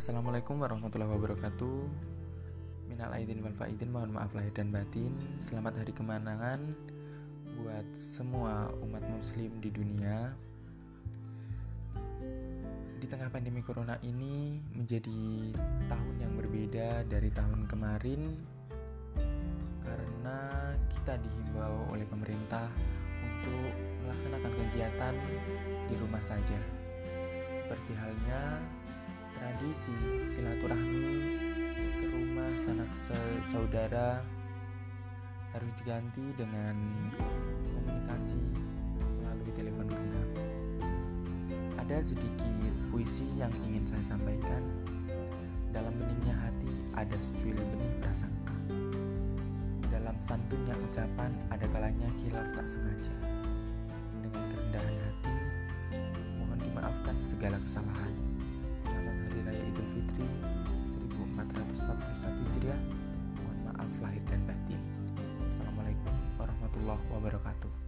Assalamualaikum warahmatullahi wabarakatuh. Minal aidin wal faidin Mohon maaf lahir dan batin. Selamat hari kemenangan Buat semua umat muslim di dunia. Di tengah pandemi corona ini Menjadi tahun yang berbeda dari tahun kemarin Karena kita dihimbau oleh pemerintah Untuk melaksanakan kegiatan di rumah saja. Seperti halnya tradisi silaturahmi ke rumah sanak saudara harus diganti dengan komunikasi melalui telepon genggam. Ada sedikit puisi yang ingin saya sampaikan. Dalam beningnya hati ada secuil benih prasangka. Dalam santunnya ucapan ada kalanya kilaf tak sengaja. Dengan kerendahan hati, mohon dimaafkan segala kesalahan. Warahmatullahi wabarakatuh.